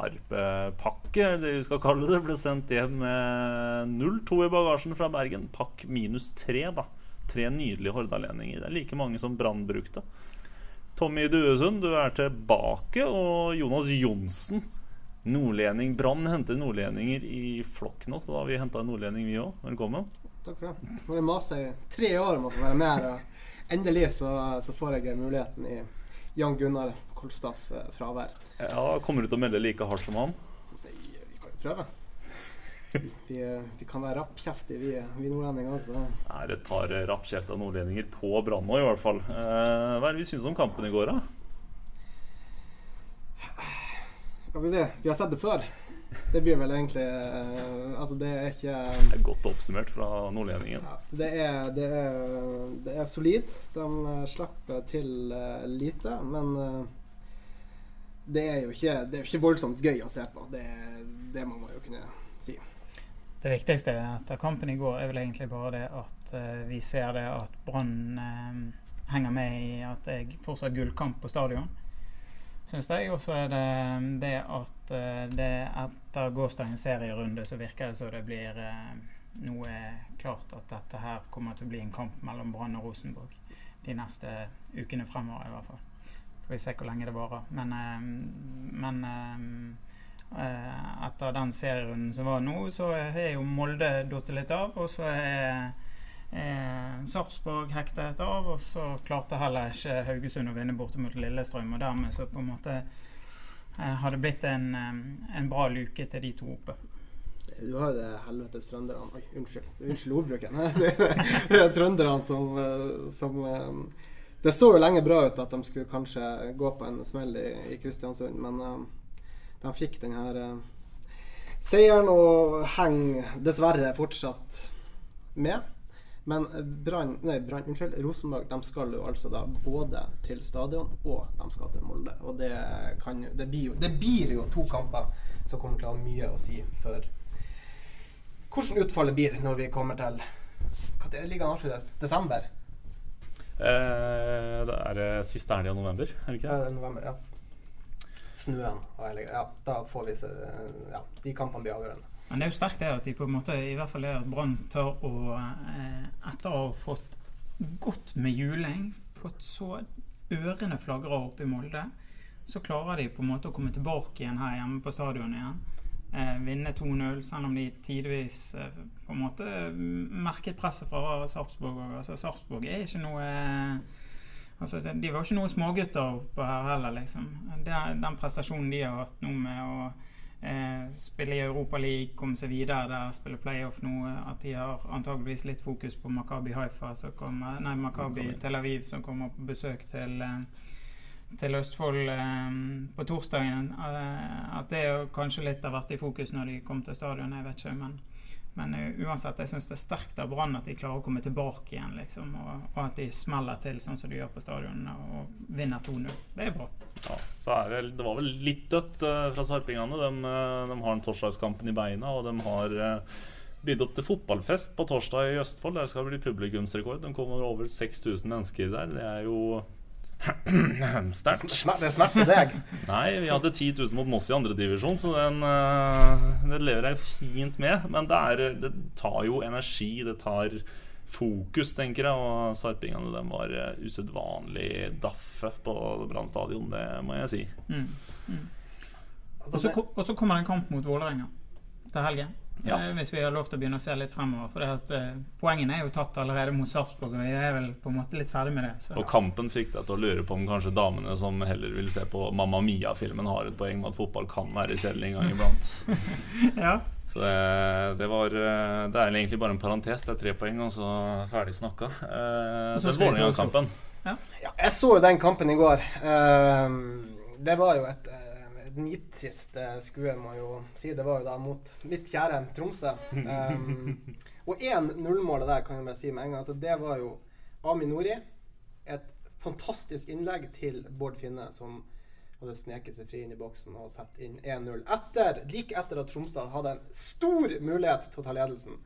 Sarpepakke, det vi skal kalle det, ble sendt hjem med 0-2 i bagasjen fra Bergen. Pakk minus 3, da. Tre nydelige hordalendinger. Det er like mange som Brann brukte. Tommy Duesund, du er tilbake. Og Jonas Johnsen, nordlending. Brann henter nordlendinger i flokk nå, så da har vi henta en nordlending, vi òg. Velkommen. Takk for det. Nå har jeg masa i tre år om å få være med her, og endelig så, så får jeg muligheten i Jan Gunnar Kolstads eh, fravær. Ja, Kommer du til å melde like hardt som han? Nei, vi kan jo prøve. Vi, eh, vi kan være rappkjeftige, vi, vi nordlendinger også. Det er et par rappkjefta nordlendinger på Brann nå, i hvert fall. Eh, hva er det vi syns om kampen i går, da? Skal vi se, vi har sett det før. Det blir vel egentlig eh, Altså, det er ikke Det er godt oppsummert fra nordlendingen. ja, det, er, det, er, det er solid. De eh, slipper til eh, lite, men eh, det er jo ikke, det er ikke voldsomt gøy å se på. Det, det må man jo kunne si. Det viktigste etter kampen i går er vel egentlig bare det at eh, vi ser det at Brann eh, henger med i at det er fortsatt gullkamp på stadion. Syns jeg. Og så er det det at eh, det etter gårsdagens serierunde så virker det som det blir eh, noe klart at dette her kommer til å bli en kamp mellom Brann og Rosenborg de neste ukene fremover i hvert fall. Får vi se hvor lenge det varer. Men, eh, men eh, eh, etter den serierunden som var nå, så har jo Molde datt litt av. Og så er eh, Sarpsborg hektet av, og så klarte heller ikke Haugesund å vinne borte mot Lillestrøm. Og dermed så på en måte eh, har det blitt en, eh, en bra luke til de to oppe. Du har jo det helvetes trønderne Oi, unnskyld. Unnskyld ordbruken. Det er- er trønderne som, eh, som eh, Det så jo lenge bra ut at de skulle kanskje gå på en smell i, i Kristiansund, men de fikk den her seieren og henger dessverre fortsatt med. Men Brann, nei, Brann, unnskyld, Rosenborg de skal jo altså da både til stadion og de skal til Molde. Og det, kan, det, blir jo, det blir jo to kamper som kommer til å ha mye å si for hvordan utfallet blir når vi kommer til Når ligger an avsluttes? Desember? Eh, det er eh, siste helg av november, er det ikke? Ja, november, ja. Snøen og Ja, da får vi se Ja, de kampene blir avgjørende. Men det er jo sterkt det at de på en måte, i hvert fall det at Brann tør å eh, Etter å ha fått godt med juling, fått så ørene flagrer opp i Molde, så klarer de på en måte å komme tilbake igjen her hjemme på stadion igjen. Eh, vinne 2-0, selv om de tidvis eh, på en måte merket presset fra Sarpsborg. Altså, Sarpsborg er ikke noe eh, Altså, de, var ikke noen smågutter oppe her heller, liksom. Det, den prestasjonen de har hatt nå med å eh, spille i Europa League, komme seg videre der, spille playoff nå, at de har antageligvis litt fokus på Makabi Haifa, som kommer, nei, Makabi Tel Aviv, som kommer på besøk til eh, til Østfold eh, på torsdagen. Eh, at det kanskje litt har vært i fokus når de kom til stadion, jeg vet ikke. Men, men uh, uansett, jeg syns det er sterkt av Brann at de klarer å komme tilbake igjen, liksom. Og, og at de smeller til sånn som de gjør på stadion, og vinner 2-0. Det er bra. Ja, så er det, det var vel litt dødt uh, fra sarpingene. De, eh, de har en torsdagskampen i beina, og de har uh, bydd opp til fotballfest på torsdag i Østfold. Der skal det bli publikumsrekord. De kommer over 6000 mennesker der. Det er jo sterkt. Det smerter deg. Nei, vi hadde 10 000 mot Moss i andredivisjon, så den, den, det lever jeg fint med. Men det, er, det tar jo energi, det tar fokus, tenker jeg. Og sarpingene de var eh, usedvanlig daffe på Brann stadion, det må jeg si. Mm. Mm. Altså, og så kommer det en kamp mot Vålerenga til helgen. Ja. Eh, Hvis vi har lov til å begynne å se litt fremover. For det at, eh, poengene er jo tatt allerede mot Sarpsborg, og vi er vel på en måte litt ferdig med det. Så. Og kampen fikk deg til å lure på om kanskje damene som heller vil se på Mamma Mia-filmen, har et poeng med at fotball kan være kjedelig en gang iblant. Ja. Så det, det var eh, Det er egentlig bare en parentes. Det er tre poeng, og så ferdig snakka. Eh, så den Vålerenga-kampen. Ja, jeg så jo den kampen i går. Uh, det var jo et, et nitrist eh, skue, må jo si. Det var jo da mot mitt kjære Tromsø. Um, og 1-0-målet der kan jeg bare si med en gang. Altså, det var jo Ami Nori. Et fantastisk innlegg til Bård Finne, som hadde sneket seg fri inn i boksen og satt inn 1-0. Etter, like etter at Tromsø hadde en stor mulighet til å ta ledelsen.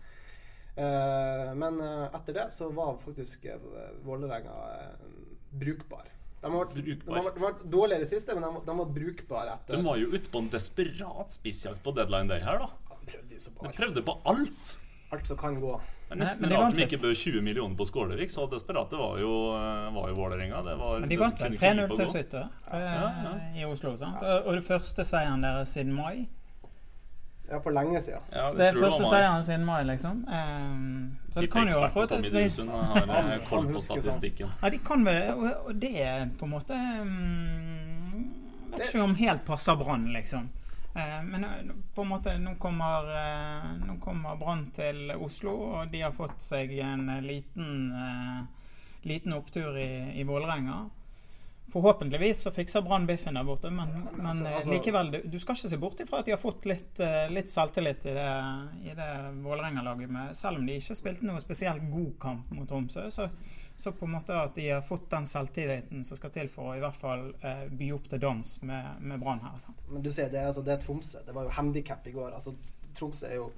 Uh, men uh, etter det så var faktisk uh, Vålerenga uh, brukbar. De har, vært, de, har vært, vært dårlige i det siste, men de, de var brukbare etter. De var jo ute på en desperat spissjakt på deadline day her, da. De prøvde jo så på De alt, prøvde på alt. alt som kan gå. Men- nesten men de rart de ikke bød 20 millioner på Skålevik. Så desperate var jo, eh, var jo Vålerenga. Det var, Men de det vant vel kunne krype 3-0 til gå. slutt eh, Ja, ja. i Oslo. sant? Og, og det første seieren deres siden mai. Ja, for lenge siden. Ja, Det er første seieren siden mai, liksom. Um, så det kan jo ha fått et har eh, koll på sånn. statistikken. Ja, de kan vel Og, og det er på en måte um, Vet ikke om helt passer Brann, liksom. Uh, men på en måte nå kommer, uh, kommer Brann til Oslo, og de har fått seg en liten, uh, liten opptur i, i Vålerenga. Forhåpentligvis så fikser Brann biffen der borte, men, men altså- eh, altså- likevel, du, du skal ikke se bort ifra at de har fått litt, eh, litt selvtillit i det, i det Vålerenga-laget. Selv om de ikke spilte noe spesielt god kamp mot Tromsø, så, så på en måte at de har fått den selvtilliten som skal til for å i hvert fall eh, by opp til dans med, med Brann her. Så. Men du ser, det altså, det er Tromsø. Det var jo handikap i går. Altså, Tromsø er jo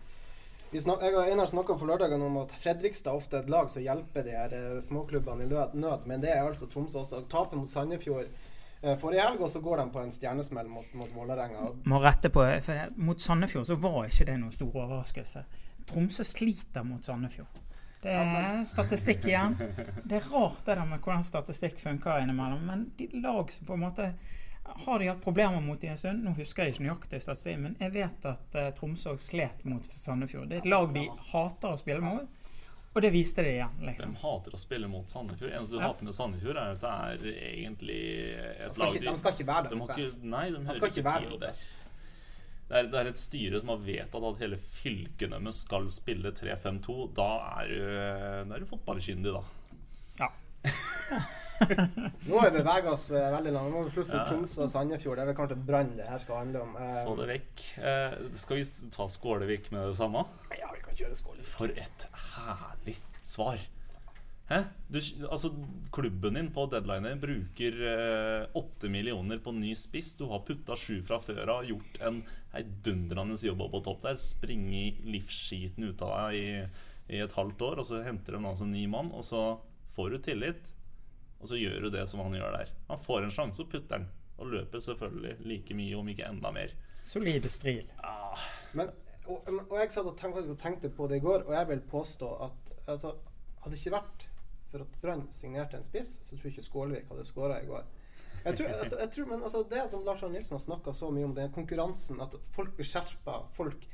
snak, Jeg og Einar snakka på lørdagen om at Fredrikstad ofte er et lag som hjelper de her eh, småklubbene i nød, nød, men det er altså Tromsø også. Taper mot Sandefjord eh, forrige helg, og så går de på en stjernesmell mot, mot Vålerenga. Må rette på, for Mot Sandefjord så var ikke det noen stor overraskelse. Tromsø sliter mot Sandefjord. Det er statistikk igjen. Det er rart det der med hvordan statistikk funker innimellom. Men de lag som på en måte har de hatt problemer mot i en stund. Nå husker jeg ikke nøyaktig statistikken, men jeg vet at uh, Tromsø slet mot Sandefjord. Det er et lag de hater å spille mot, og det viste det igjen. De liksom. hater å spille mot Sandefjord. Eneste du Ja. hater med Sandefjord, er at det er egentlig et lag ikke- de skal ikke være der De har ikke, nei, de, hører skal ikke være til der Det er, det er et styre som har vedtatt at hele fylket deres skal spille 3-5-2. Da er du, da er du fotballkyndig, da. Ja. nå har vi beveget oss eh, veldig langt. Nå er vi plutselig Ja. Tromsø og Sandefjord. Det er vel kanskje Brann det her skal handle om. Eh, Få det vekk. Eh, skal vi ta Skålevik med det samme? ja, vi kan kjøre Skålevik. For et herlig svar. Hæ? Du, altså, klubben din på deadliner bruker åtte millioner på ny spiss. Du har putta sju fra før av, gjort en heidundrende jobb opp på topp der. Springe livsskiten ut av deg i, i et halvt år, og så henter de altså ny mann, og så får du tillit. Og så gjør du det som han gjør der. Han får en sjanse, og putter den. Og løper selvfølgelig like mye, om ikke enda mer. Solide stril. Men, og, og jeg satt og tenkte, og tenkte på det i går, og jeg vil påstå at altså, hadde det ikke vært for at Brann signerte en spiss, så tror jeg ikke Skålevik hadde skåra i går. Jeg tror, altså, jeg tror, men altså, Det som Lars Arne Nilsen har snakka så mye om, den konkurransen, at folk blir skjerpa, folk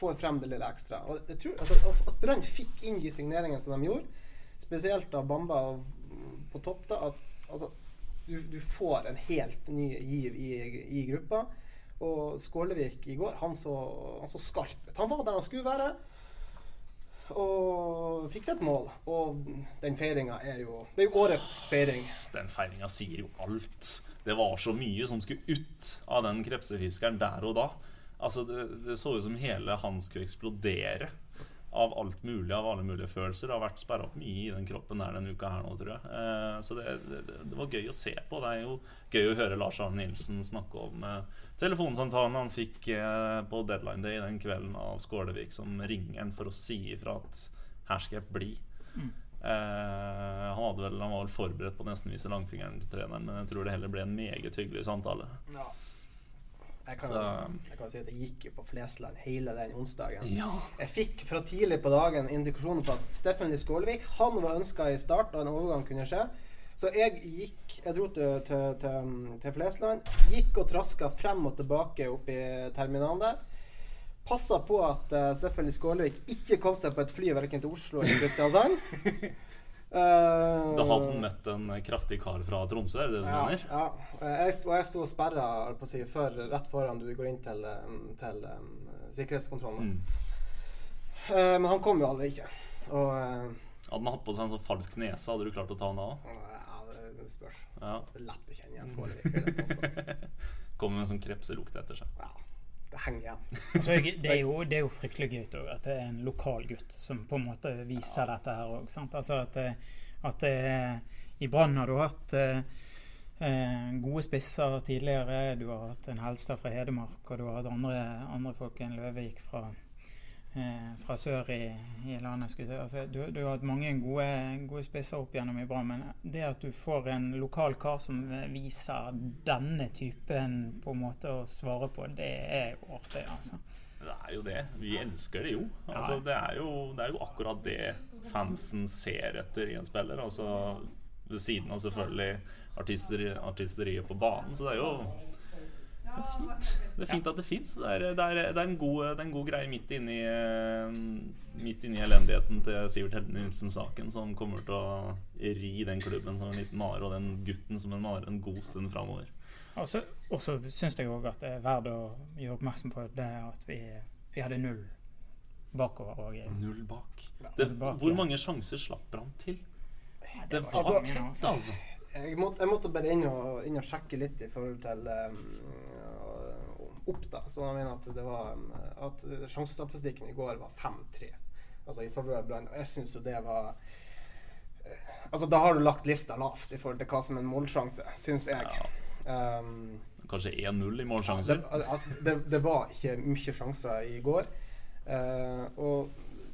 får frem det lille ekstra. Og jeg tror altså, At Brann fikk inn de signeringene som de gjorde, spesielt av Bamba og, topp, da, at altså, du, du får en helt ny giv i, i gruppa. Og Skålevik i går, han så, han så skarp ut. Han var der han skulle være. Og fikk seg et mål. Og den feiringa er jo Det er jo årets feiring. Den feiringa sier jo alt. Det var så mye som skulle ut av den krepsefiskeren der og da. Altså, det, det så ut som hele han skulle eksplodere av alt mulig, av alle mulige følelser. Det har vært sperra opp mye i den kroppen der denne uka her nå, tror jeg. Eh, så det, det, det var gøy å se på. Det er jo gøy å høre Lars Arne Nilsen snakke om eh, telefonsamtalen han fikk eh, på deadline day den kvelden av Skålevik, som ringeren han for å si ifra at her skal jeg bli. Eh, han, hadde vel, han var vel forberedt på å nesten vise langfingeren til treneren, men jeg tror det heller ble en meget hyggelig samtale. Jeg kan, Så- jeg kan si at jeg gikk jo på Flesland hele den onsdagen. Ja. Jeg fikk fra tidlig på dagen indikasjoner på at Steffen Lie Skålevik Han var ønska i start, og en overgang kunne skje. Så jeg gikk Jeg dro til, til, til, til Flesland. Gikk og traska frem og tilbake opp i terminalen der. Passa på at uh, Steffen Lie Skålevik ikke kom seg på et fly verken til Oslo eller Kristiansand. Eh, Da hadde han møtt en kraftig kar fra Tromsø, er det det du ja, mener? ja. Jeg, sto- jeg sto og sperra si, for, rett foran du går inn til, til um, sikkerhetskontrollen. Mm. Uh, men han kom jo aldri ikke. Og uh, Hadde han hatt på seg en sånn falsk nese, hadde du klart å ta han da òg? ja, det spørs. Ja. Det er lett å kjenne igjen Skålevik. Kommer med en sånn krepselukt etter seg. Ja, det henger igjen. Altså, jeg- det, er jo, det er jo fryktelig gøy også, at det er en lokal gutt som på en måte viser dette her òg. Altså at, at det, i Brann har du hatt eh, eh, gode spisser tidligere. Du har hatt en Helstad fra Hedmark, og du har hatt andre, andre folk. enn Løvik fra, eh, fra sør i, i landet. Altså, du, du har hatt mange gode, gode spisser opp gjennom i Brann, men det at du får en lokal kar som viser denne typen på en måte å svare på, det er jo artig, altså. Det er jo det. Vi elsker det jo. Altså, det, er jo det er jo akkurat det fansen ser etter i en spiller. Altså, ved siden av selvfølgelig artister, artisteriet på banen. Så det er jo det er fint. Det er fint at det fins. Det, er- det, det, er en god- det er en god greie midt inni eh, Midt inni elendigheten til Sivert Helden Nilsen-saken, som kommer til å ri den klubben som en liten mare, og den gutten som en mare, en god stund framover. Og så syns jeg òg at det er verdt å gjøre oppmerksom på det at vi, vi hadde null bakover. Og, Null bak. Det, bak, hvor mange sjanser slapp han til? Det var var tett, altså. altså. Jeg måtte, jeg måtte bare inn og, inn og sjekke litt i forhold til um, opp, da. Så jeg mener at det var At sjansestatistikken i går var 5-3. Altså i favør Brann. Og jeg syns jo det var eh, Altså da har du lagt lista lavt i forhold til hva som er en målsjanse, syns jeg. Um, Kanskje 1-0 i det, altså, det, det var ikke mye sjanser i går. Uh, og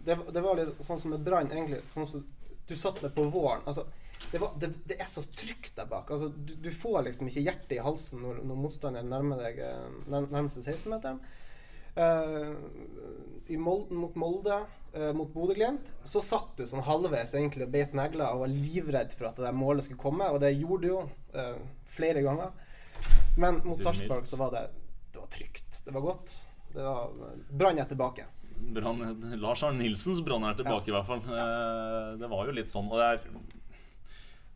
det, det var litt sånn som med Brann, egentlig. Sånn som du satt med på våren. Altså, det, var, det, det er så trygt der bak. Altså, du, du får liksom ikke hjertet i halsen når, når motstanderen nærmer, deg, eh, nær- nærmer seg 16-meteren. i Mol mot Molde, uh, mot Bodø-Glimt, så satt du sånn halvveis egentlig og beit negler og var livredd for at det der målet skulle komme, og det gjorde du jo uh, flere ganger. Men mot Sarpsborg så var det Det var trygt. Det var godt. Det var Brann er tilbake. Brann, Lars Arne Nilsens brann er tilbake, i hvert fall. Eh, Det var jo litt sånn. Og det er,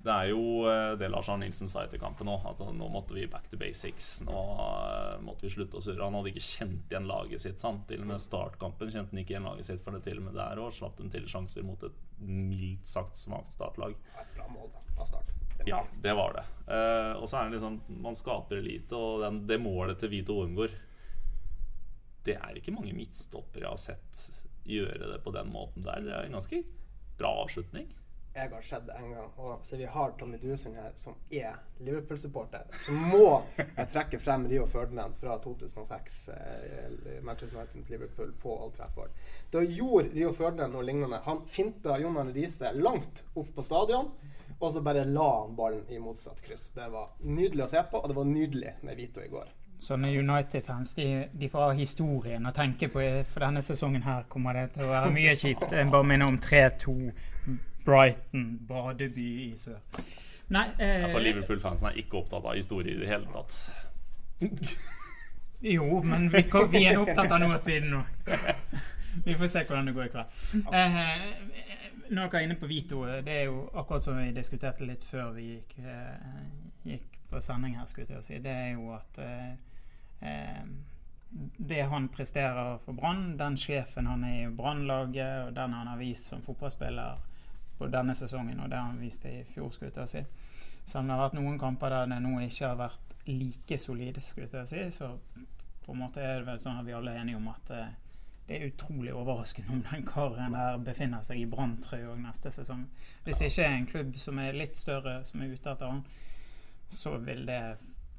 det er jo eh, det Lars Arne Nilsen sa etter kampen òg. At nå måtte vi back to basics. Nå eh, måtte vi slutte å surre. Han hadde ikke kjent igjen laget sitt. Sant? Til og med startkampen kjente han ikke igjen laget sitt. For det til og med der òg slapp dem til sjanser mot et mildt sagt svakt startlag. Et bra mål, da. Bra start. Det Ja, det var det. Uh, og så er det liksom Man skaper elite, og den, det målet til Vito Ormgård Det er ikke mange midtstoppere jeg har sett gjøre det på den måten der. Det er en ganske bra avslutning. Jeg har sett en gang, og siden vi har Tommy Dusund her, som er Liverpool-supporter, så må jeg trekke frem Rio Ferdinand fra 2006. Eh, Manchester United mot Liverpool på Old Trafford. Da gjorde Rio Ferdinand noe lignende. Han finta Jon Arne Riise langt opp på stadion, og så bare la han ballen i motsatt kryss. Det var nydelig å se på, og det var nydelig med Vito i går. Sånne United-fans de, de får ha historien å tenke på. For denne sesongen her kommer det til å være mye kjipt. Jeg bare minner om 3-2 Brighton, badeby i sør. Nei eh, For Liverpool-fansen er ikke opptatt av historie i det hele tatt. Jo, men vi, kom- vi er opptatt av nåtiden nå. Vi får se hvordan det går i kveld. Eh, når dere er inne på Vito, det er jo akkurat som vi diskuterte litt før vi gikk, eh, gikk på sending her, skulle jeg si. Det er jo at eh, eh, det han presterer for Brann, den sjefen han er i Brannlaget, og den han har vist som fotballspiller på denne sesongen, og det han viste i fjor, skulle jeg si. Selv om det har vært noen kamper der det nå ikke har vært like solid, skulle jeg si, så på en måte er det vel sånn at vi alle er enige om at eh, det er utrolig overraskende om den karen der befinner seg i Brann-trøye neste sesong. Hvis det ikke er en klubb som er litt større, som er ute etter han, så vil det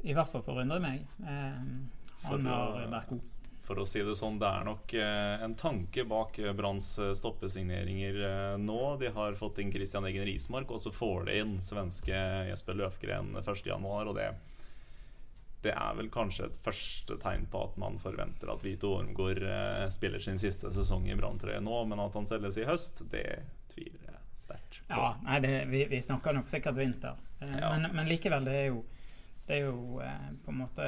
i hvert fall forundre meg. Eh, han har vært god. For å si det sånn, det er nok eh, en tanke bak eh, Branns eh, stoppesigneringer nå. De har fått inn Christian Egen Rismark, og så får de inn svenske Jesper Løfgren 1.1., og det det er vel kanskje et første tegn på at man forventer at Vito Ormgård spiller sin siste sesong i Branntrøye nå, men at han selges i høst, det tviler jeg sterkt på. Ja, nei, det, vi, vi snakker nok sikkert vinter. Ja. Men, men likevel, det er jo, det er jo på en måte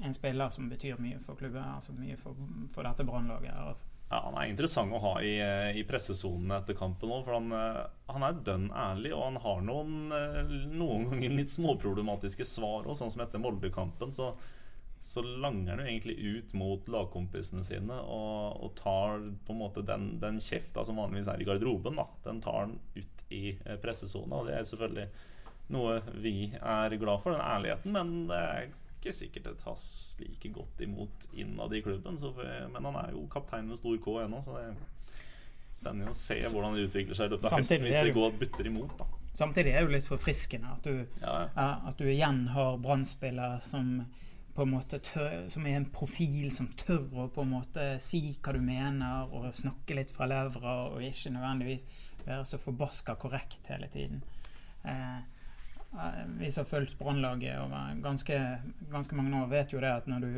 en spiller som betyr mye for klubben. Altså mye for, for dette brannlaget. Altså. Ja, Han er interessant å ha i, eh, i pressesonen etter kampen òg. For han, eh, han er dønn ærlig, og han har noen, eh, noen ganger litt småproblematiske svar òg. Sånn som etter Molde-kampen, så, så langer han jo egentlig ut mot lagkompisene sine og, og tar på en måte den, den kjefta som vanligvis er i garderoben, da. Den tar han ut i pressesonen og det er selvfølgelig noe vi er glad for, den ærligheten. Men det ikke sikkert det tas like godt imot innad i klubben. Så, men han er jo kaptein med stor K ennå, så det er spennende å se hvordan det utvikler seg i løpet av høsten hvis det går butter imot. da Samtidig er det jo litt forfriskende at du, Ja, ja. at du igjen har Brann-spillere som på en måte tør, som er en profil som tør å på en måte si hva du mener, og snakke litt fra levra, og ikke nødvendigvis være så forbaska korrekt hele tiden. Eh, vi som har fulgt Brannlaget over ganske, ganske mange år, vet jo det at når du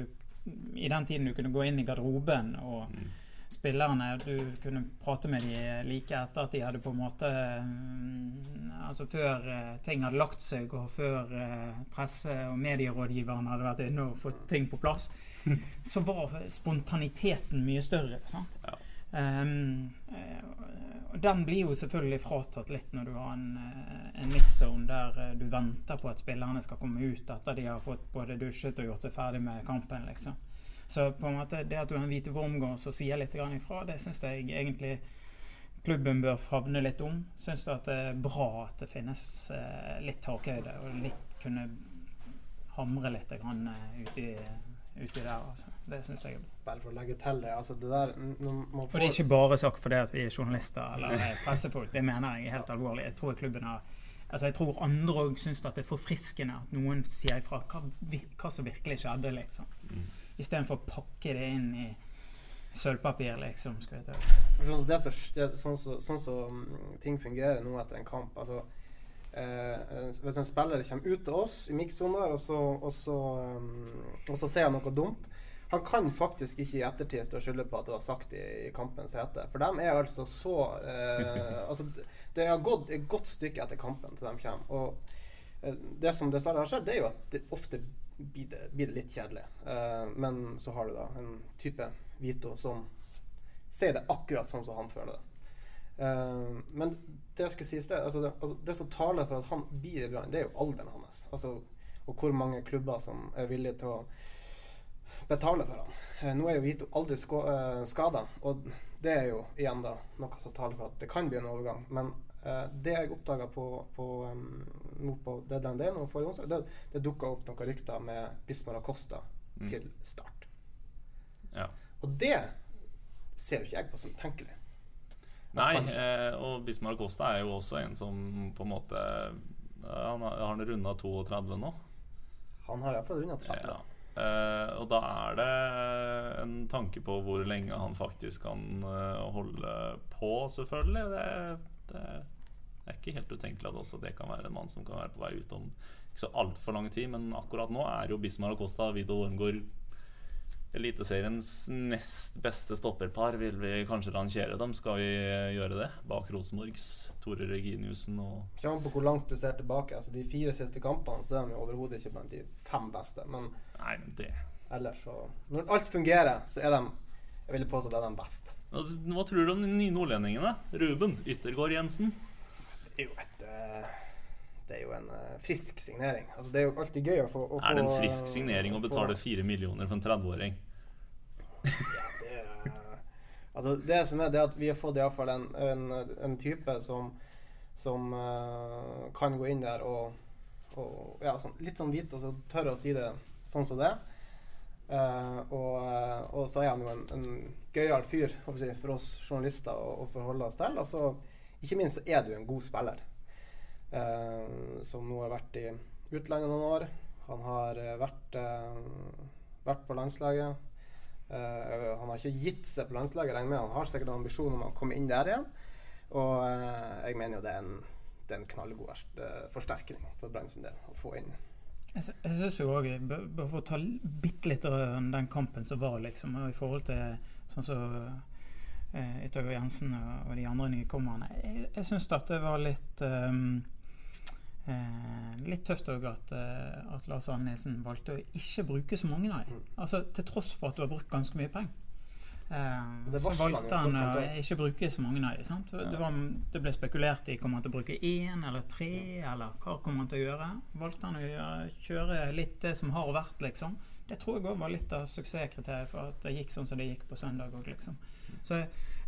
i den tiden du kunne gå inn i garderoben og spillerne Du kunne prate med de like etter at de hadde på en måte mm, Altså før eh, ting hadde lagt seg, og før eh, presse- og medierådgiverne hadde vært inne og fått ting på plass, så var spontaniteten mye større. sant? Ja. Um, den blir jo selvfølgelig fratatt litt når du har en, eh, en mix-zone der eh, du venter på at spillerne skal komme ut etter de har fått både dusjet og gjort seg ferdig med kampen. liksom. Så på en måte det at du har en hvite Wormgård som sier litt ifra, det syns jeg egentlig klubben bør favne litt om. Syns du at det er bra at det finnes litt takhøyde, og litt kunne hamre litt grann, eh, uti, der, altså. Det syns jeg er bra. Bare for å legge til det. Altså, det der når man Og det er ikke bare sagt fordi vi er journalister eller er pressefolk. Det mener jeg er helt alvorlig. Jeg tror klubben har Altså jeg tror andre òg syns det er forfriskende at noen sier ifra hva, hva som virkelig skjedde, liksom. Istedenfor å pakke det inn i sølvpapir, liksom. Skal jeg ta. Sånn som det som det, er sånn som sånn mm, ting fungerer nå etter en kamp altså, eh, Hvis en spiller kommer ut til oss i mikssonen der, og og, um, og så sier han noe dumt Han kan faktisk ikke i ettertid stå og skylde på at det var sagt i, i kampens hete. For de er altså så eh, altså, det- har gått et godt stykke etter kampen til de kommer. Og eh, det som dessverre har skjedd, det er jo at det ofte blir det, blir det litt kjedelig. Eh, men så har du da en type Vito som sier det akkurat sånn som han føler det. Eh, men det jeg skulle si i sted altså det, altså det som taler for at han blir i Brann, det er jo alderen hans. Altså, og hvor mange klubber som er villige til å betale for han. Uh, nå er jo Vito aldri uh, skada, og det er jo igjen da noe som taler for at det kan bli en overgang. Men eh, det jeg oppdaga på, på, um, på Deadline Day nå forrige onsdag, det, det dukka opp noen rykter med Bismar Acosta til start. Ja. Og det ser jo ikke jeg på som tenkelig. Nei, eh, og Bismar Costa er jo også en som på en måte eh, Han har, har runda 32 nå? Han har iallfall runda 30. Ja. Eh, og da er det en tanke på hvor lenge han faktisk kan eh, holde på, selvfølgelig. Det, det er ikke helt utenkelig at også det kan være en mann som kan være på vei ut om ikke så altfor lang tid. Men akkurat nå er jo Bismar Acosta og Vido Wormgård Eliteseriens nest beste stopperpar. Vil vi kanskje rangere dem? Skal vi gjøre det? Bak Rosenborgs Tore Reginiussen og Kommer på hvor langt du ser tilbake. Altså De fire siste kampene Så er de overhodet ikke blant de fem beste. Men Nei, men det ellers så Når alt fungerer, så er de Jeg ville påstå det er de best. Altså, Hva tror du om de nye nordlendingene? Ruben Yttergård Jensen? Det er jo et eh, Det er jo en eh, frisk signering. Altså Det er jo alltid gøy å få å Er det en frisk signering å å betale fire millioner for en 30-åring? Det er- Altså Det som er det at vi har fått iallfall en, en, en type som Som uh, kan gå inn der og, og ja, sånn, litt sånn hvit og så tørre å si det sånn som det. Eh, og, eh, og så er han jo en, en gøyal fyr si, for oss journalister å, å forholde oss til. Og så ikke minst så er du en god spiller. Eh, som nå har vært i utlandet noen år. Han har eh, vært, eh, vært på landslaget. Eh, han har ikke gitt seg på landslaget, regner med. Han har sikkert en ambisjon om å komme inn der igjen. Og eh, jeg mener jo det er en, det er en knallgod eh, forsterkning for Brann sin del å få inn. Jeg, sy- syns jo òg Bare for å ta bitte litt av den kampen som var, liksom, i forhold til sånn som eh, Yttergård Jensen og, de andre nykommerne Jeg, jeg syns at det var litt ehm, eh, Litt tøft òg at, eh, at Lars Arne Nilsen valgte å ikke bruke så mange av dem. Altså, til tross for at du har brukt ganske mye penger. Eh, så valgte han å ikke bruke så mange av dem. Det, var, det ble spekulert i kommer han til å bruke én eller tre, eller hva kommer han til å gjøre. Valgte han å gjøre, kjøre litt det som har vært, liksom. Det tror jeg òg var litt av suksesskriteriet for at det gikk sånn som det gikk på søndag òg, liksom. Så,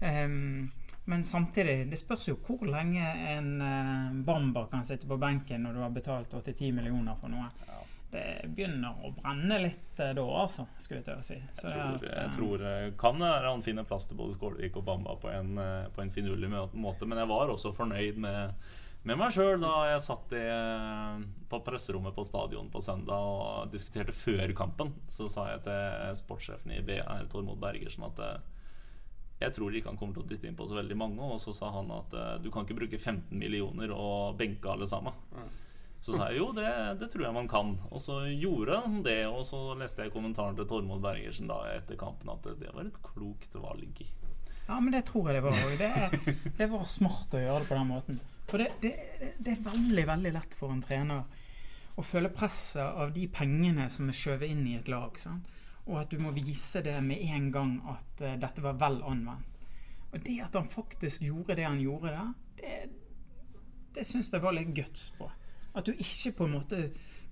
ehm, men samtidig, det spørs jo hvor lenge en eh, Bamba kan sitte på benken når du har betalt 8-10 millioner for noe. det begynner å brenne litt eh, da, altså, skulle jeg til å si. Så Jeg tror, at, jeg tror eh, kan han finner plass til både Skålvik og Bamba på en, på en finurlig måte. Men jeg var også fornøyd med, med meg sjøl da jeg satt i, på presserommet på stadion på søndag og diskuterte før kampen. Så sa jeg til sportssjefen i BR, Tormod Bergersen, at jeg tror ikke han kommer til å dytte inn på så veldig mange. Og så sa han at eh, du kan ikke bruke 15 millioner og benke alle sammen. Så sa jeg jo, det, det tror jeg man kan. Og så gjorde han det. Og så leste jeg kommentaren til Tormod Bergersen da etter kampen at det, det var et klokt valg. Ja, men det tror jeg det var. òg. det, det var smart å gjøre det på den måten. For det, det, det er veldig, veldig lett for en trener å føle presset av de pengene som er skjøvet inn i et lag. Sant? Og at du må vise det med en gang at uh, dette var vel anvendt. Og det at han faktisk gjorde det han gjorde der, det, det syns jeg var litt guts på. At du ikke på en måte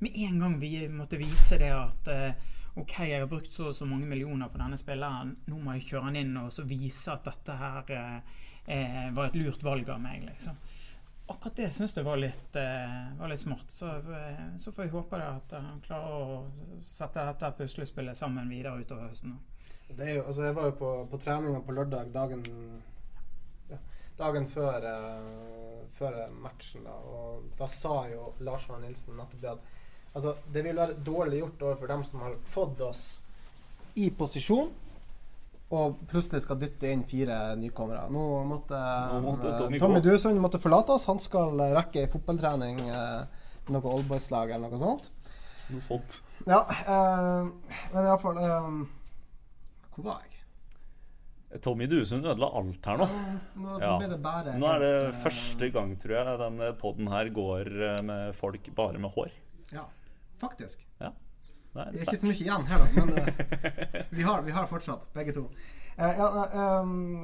med en gang vi måtte vise det at uh, OK, jeg har brukt så og så mange millioner på denne spilleren, nå må jeg kjøre han inn og så vise at dette her eh, eh, var et lurt valg av meg, liksom. Akkurat det syns jeg var litt, eh, var litt smart. Så, eh, så får jeg håpe at han klarer å sette dette puslespillet sammen videre utover høsten. Jo, altså jeg var jo på, på treninga på lørdag dagen ja, Dagen før, uh, før matchen, da, og da sa jo Lars Arne Nilsen nettopp det at altså, det vil være dårlig gjort overfor dem som har fått oss i posisjon, og plutselig skal dytte inn fire nykommere. Nå måtte, Nå måtte eh, Tommy. Tommy Duesund måtte forlate oss. Han skal eh, rekke ei fotballtrening eh, med noe oldboys-lag eller noe sånt. Noe sånt. Ja, eh, men iallfall eh, Hvor var jeg? Tommy Duesund ødela alt her nå. Nå Ja. det bare Nå er det helt, eh, første gang, tror jeg, denne poden her går eh, med folk bare med hår. Ja, faktisk. Ja. Er Det er ikke så mye igjen her, da, men uh, vi, har, vi har fortsatt, begge to. Uh, ja, um,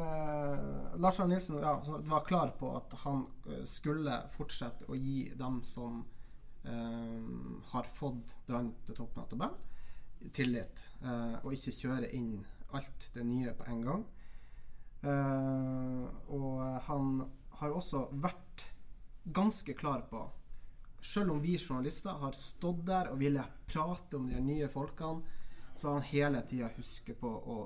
Lars Arne Nilsen ja, var klar på at han skulle fortsette å gi dem som eh, har fått Brann til toppen av tabellen, tillit. og ikke kjøre inn alt det nye på en gang. Og han har også vært ganske klar på selv om vi journalister har stått der og ville prate om de nye folkene, så har han hele tida husket på å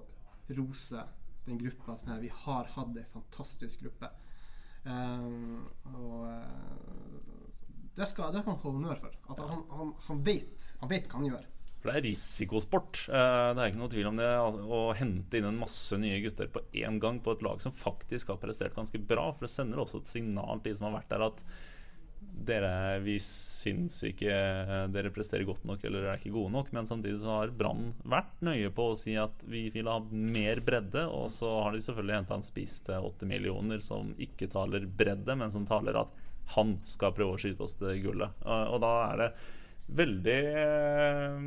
rose den gruppa som er. Vi har hatt ei fantastisk gruppe. Um, og eh, det skal, det kan han honnør for. At han, han, han, vet, han vet hva han gjør. For det er risikosport. Eh, Det er ikke noe tvil om det. Å hente inn en masse nye gutter på én gang på et lag som faktisk har prestert ganske bra. For det sender også et signal til de som har vært der, at dere, vi syns ikke dere presterer godt nok eller er ikke gode nok. Men samtidig så har Brann vært nøye på å si at vi vil ha mer bredde. Og så har de selvfølgelig henta en spiss til åtte millioner som ikke taler bredde, men som taler at han skal prøve å skyte oss til gullet. Og da er det veldig eh,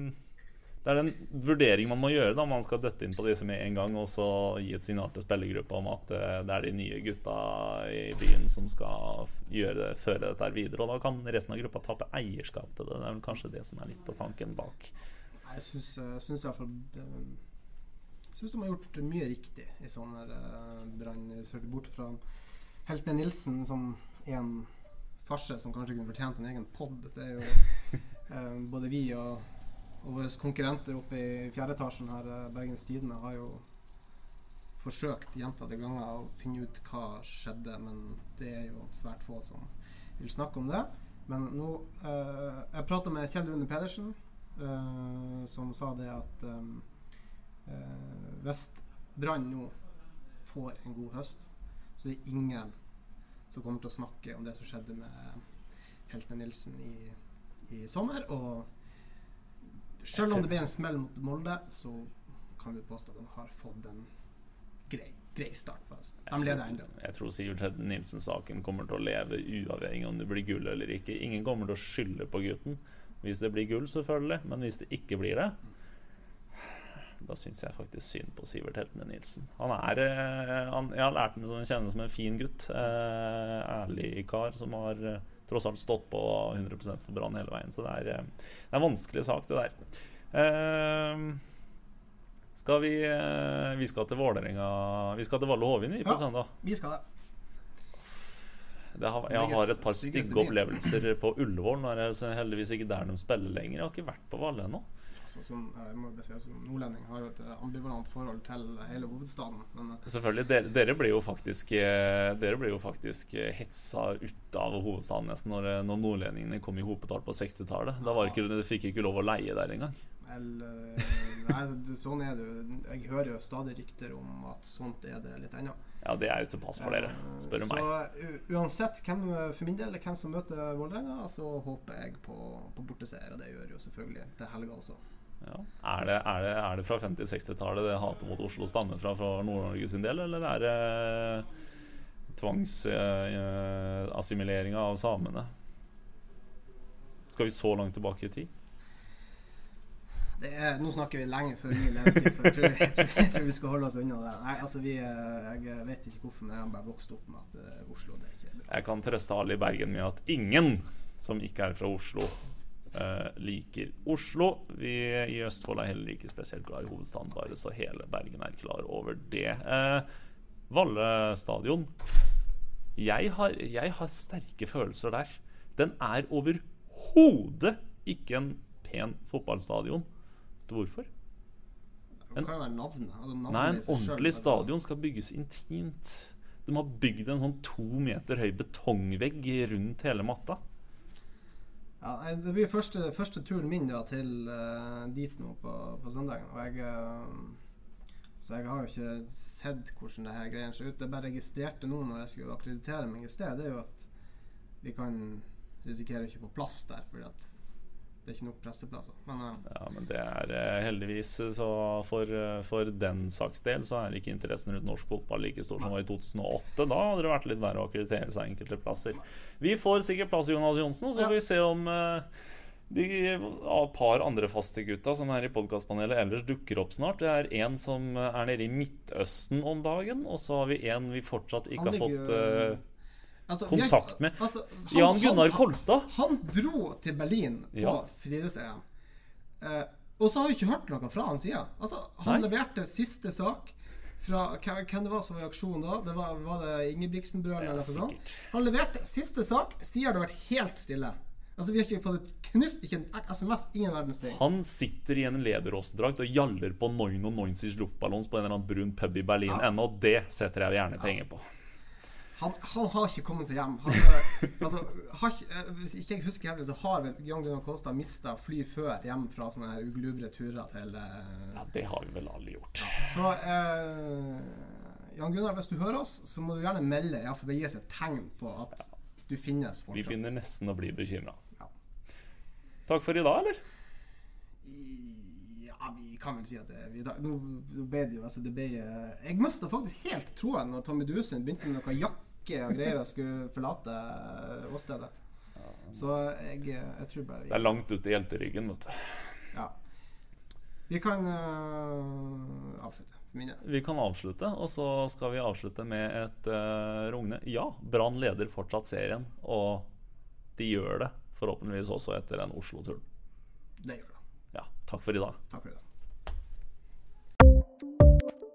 det er en vurdering man må gjøre da man skal døtte inn på disse med en gang, og så gi et signal til spillergruppa om at eh, det er de nye gutta i byen som skal gjøre det, føre dette her videre. Og da kan resten av gruppa tape eierskap til det. Det er vel kanskje det som er litt av tanken bak. Jeg syns, syns i hvert fall eh, syns de har gjort mye riktig i sånne brann. brannsøker. Bort fra helt med Nilsen, som en farse som kanskje kunne fortjent en egen pod. Det er jo eh, både vi og, og våre konkurrenter oppe i fjerde etasjen her, eh, Bergens Tidende, har jo forsøkt gjentatte ganger å finne ut hva skjedde, men det er jo svært få som vil snakke om det. Men nå eh, Jeg prata med Kjell Rune Pedersen, eh, som sa det at um, eh, hvis Brann nå får en god høst, så det er ingen som kommer til å snakke om det som skjedde med Heltene Nilsen i, i sommer. Og selv om det ble en smell mot Molde, så kan vi påstå at de har fått en grei, grei start på. De leder ennå. Jeg tror Sivert Hedden Nilsen-saken kommer til å leve uavhengig om det blir gull eller ikke. Ingen kommer til å skylde på gutten hvis det blir gull, selvfølgelig. Men hvis det ikke blir det, da syns jeg faktisk synd på Sivert Heltene Nilsen. Han er eh, han, Jeg har lært ham som kjenne som en fin gutt. Eh, ærlig kar som har eh, tross alt stått på 100 for Brann hele veien. Så det er, eh, det er en vanskelig sak, det der. Uh, skal vi Vi skal til Vålerenga Vi skal til Valle Hovin vi på Ja. søndag. Vi skal det. Det har, jeg har et par stygge opplevelser på Ullevål. Nå er jeg heldigvis ikke der de spiller lenger. Jeg har ikke vært på Valle ennå. Altså, som, må si, som nordlending har jo et eh, ambivalent forhold til hele hovedstaden. Men eh, Selvfølgelig. Dere, dere blir jo faktisk eh, Dere blir jo faktisk eh, hetsa ut av hovedstaden nesten når, eh, når nordlendingene kom i hopetall på 60-tallet. Da var ikke, dere fikk ikke lov å leie der engang. eller, eh, nei, sånn er det jo. Jeg hører jo stadig rykter om at sånt er det litt ennå. Ja, det er jo til pass for dere, spør du meg. Så uansett hvem, for min del, hvem som møter Vålerenga, så håper jeg på, på borteseier. Og det gjør jo selvfølgelig til helga også. Ja. Er, det, er, det, er det fra 50-60-tallet det hatet mot Oslo stammer fra for Nord-Norge sin del, eller er det tvangsassimileringa av samene? Skal vi så langt tilbake i tid? Det er, nå snakker vi lenge før min levetid, så jeg tror, jeg, tror, jeg tror vi skal holde oss unna det. Nei, altså vi, eh, Jeg vet ikke hvorfor, men jeg har bare vokst opp med at eh, Oslo det er ikke bra. Jeg kan trøste alle i Bergen med at ingen som ikke er fra Oslo, eh, liker Oslo. Vi i Østfold er heller ikke spesielt glad i hovedstaden, bare så hele Bergen er klar over det. Uh, Valle stadion. Jeg har, jeg har sterke følelser der. Den er overhodet ikke en pen fotballstadion. Hvorfor? Navnet. Altså, Nei, en ordentlig selv, stadion skal bygges intimt. De har bygd en sånn to meter høy betongvegg rundt hele matta. Ja, det blir første, første turen min da, til uh, dit nå på, på søndagen. Og jeg uh, Så jeg har jo ikke sett hvordan det her greiene ser ut. Jeg bare registrerte nå når jeg skulle akkreditere meg i sted, det er jo at vi kan risikere å ikke få plass der fordi at det er ikke nok presseplasser. Men uh. Ja, men det er eh, heldigvis så for, eh, for den saks del så er ikke interessen rundt norsk fotball like stor som var i 2008. Da hadde det vært litt verre å akkreditere seg enkelte plasser. Vi får sikkert plass, Jonas Johnsen, og så får vi se om eh, de av par andre faste gutta som er i podkastpanelet ellers dukker opp snart. Det er en som er nede i Midtøsten om dagen, og så har vi en vi fortsatt ikke har fått eh, altså, kontakt med. altså, han- Jan Gunnar han- Kolstad. Han dro til Berlin på Ja. friidretts-EM. Eh, og så har vi ikke hørt noe fra han siden. Altså, han Nei. leverte siste sak fra hvem det var som var i aksjon da. Det var, var det Ingebrigtsen-brødrene eller sånt? sikkert. Han leverte siste sak. Siden har det vært helt stille. Altså Vi har ikke fått et knust, ikke en SMS, ingen verdens ting. Han sitter i en lederåsdrakt og gjaller på 99 luftballons på en eller annen brun pub i Berlin Ja. ennå. Det setter jeg gjerne penger på. Han, han har ikke kommet seg hjem. Han, eh, altså, har eh, hvis ikke jeg husker helt, så har Jan Gunnar Kolstad mista fly før hjem fra sånne her uglubre turer til eh, Ja, Det har vi vel alle gjort. Så eh, Jan Gunnar, hvis du hører oss, så må du gjerne melde. Iallfall gi oss et tegn på at du finnes fortsatt. Vi begynner nesten å bli bekymra. Ja. Takk for i dag, eller? Ja, vi kan vel si at det, vi, nå, nå ble det jo altså det ble, Jeg mista faktisk helt troen når Tommy Duesund begynte med noe jakke og greier og skulle forlate eh, åstedet. Så jeg, eh, jeg tror bare Det er langt ut i hjelteryggen, vet du. Ja. Vi kan uh, avslutte. For. Vi kan avslutte, og så skal vi avslutte med et uh, rungende ja. Brann leder fortsatt serien, og de gjør det forhåpentligvis også etter den Oslo-turen. Det gjør det. Ja, takk for i dag. Takk for i dag.